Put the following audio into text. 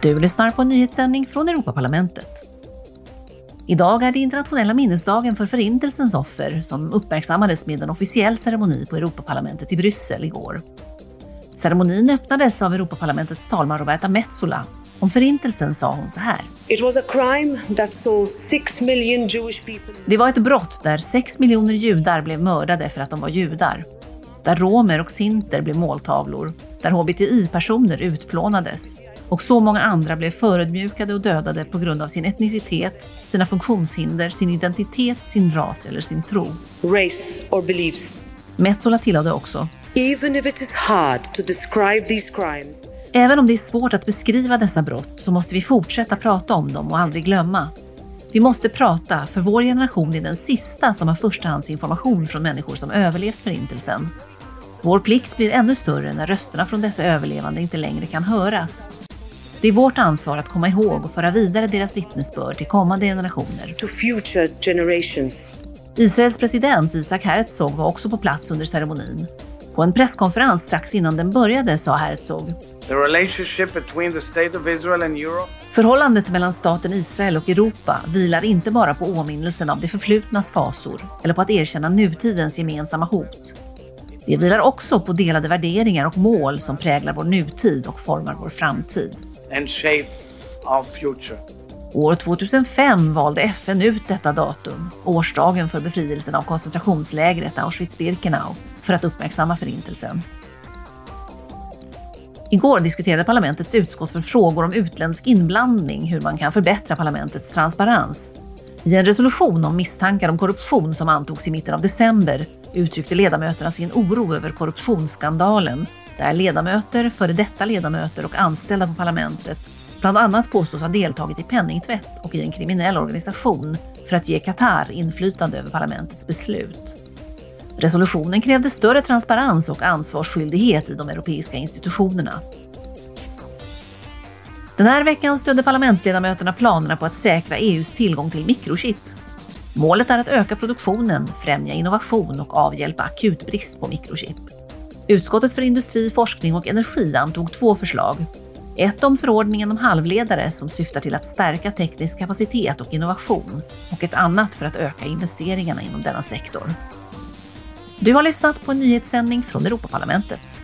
Du lyssnar på en nyhetssändning från Europaparlamentet. Idag är det internationella minnesdagen för Förintelsens offer som uppmärksammades med en officiell ceremoni på Europaparlamentet i Bryssel igår. Ceremonin öppnades av Europaparlamentets talman Roberta Metsola. Om Förintelsen sa hon så här. It was a crime that saw six million Jewish people. Det var ett brott där sex miljoner judar blev mördade för att de var judar. Där romer och sinter blev måltavlor. Där hbti-personer utplånades och så många andra blev förödmjukade och dödade på grund av sin etnicitet, sina funktionshinder, sin identitet, sin ras eller sin tro. race, or beliefs. Metsola tillade också, Even if it is hard to describe these crimes, även om det är svårt att beskriva dessa brott så måste vi fortsätta prata om dem och aldrig glömma. Vi måste prata, för vår generation är den sista som har förstahandsinformation från människor som överlevt Förintelsen. Vår plikt blir ännu större när rösterna från dessa överlevande inte längre kan höras. Det är vårt ansvar att komma ihåg och föra vidare deras vittnesbörd till kommande generationer. to future generations. Israels president Isaac Herzog var också på plats under ceremonin. På en presskonferens strax innan den började sa Herzog The relationship between the State of Israel and Europe Förhållandet mellan staten Israel och Europa vilar inte bara på åminnelsen av det förflutnas fasor eller på att erkänna nutidens gemensamma hot. Det vilar också på delade värderingar och mål som präglar vår nutid och formar vår framtid and shape our future. År 2005 valde FN ut detta datum, årsdagen för befrielsen av koncentrationslägret Auschwitz-Birkenau, för att uppmärksamma Förintelsen. Igår diskuterade parlamentets utskott för frågor om utländsk inblandning hur man kan förbättra parlamentets transparens. I en resolution om misstankar om korruption som antogs i mitten av december uttryckte ledamöterna sin oro över korruptionsskandalen där ledamöter, före detta ledamöter och anställda på parlamentet bland annat påstås ha deltagit i penningtvätt och i en kriminell organisation för att ge Qatar inflytande över parlamentets beslut. Resolutionen krävde större transparens och ansvarsskyldighet i de europeiska institutionerna. Den här veckan stödde parlamentsledamöterna planerna på att säkra EUs tillgång till mikrochip. Målet är att öka produktionen, främja innovation och avhjälpa akut brist på mikrochip. Utskottet för industri, forskning och energi antog två förslag. Ett om förordningen om halvledare som syftar till att stärka teknisk kapacitet och innovation och ett annat för att öka investeringarna inom denna sektor. Du har lyssnat på en nyhetssändning från Europaparlamentet.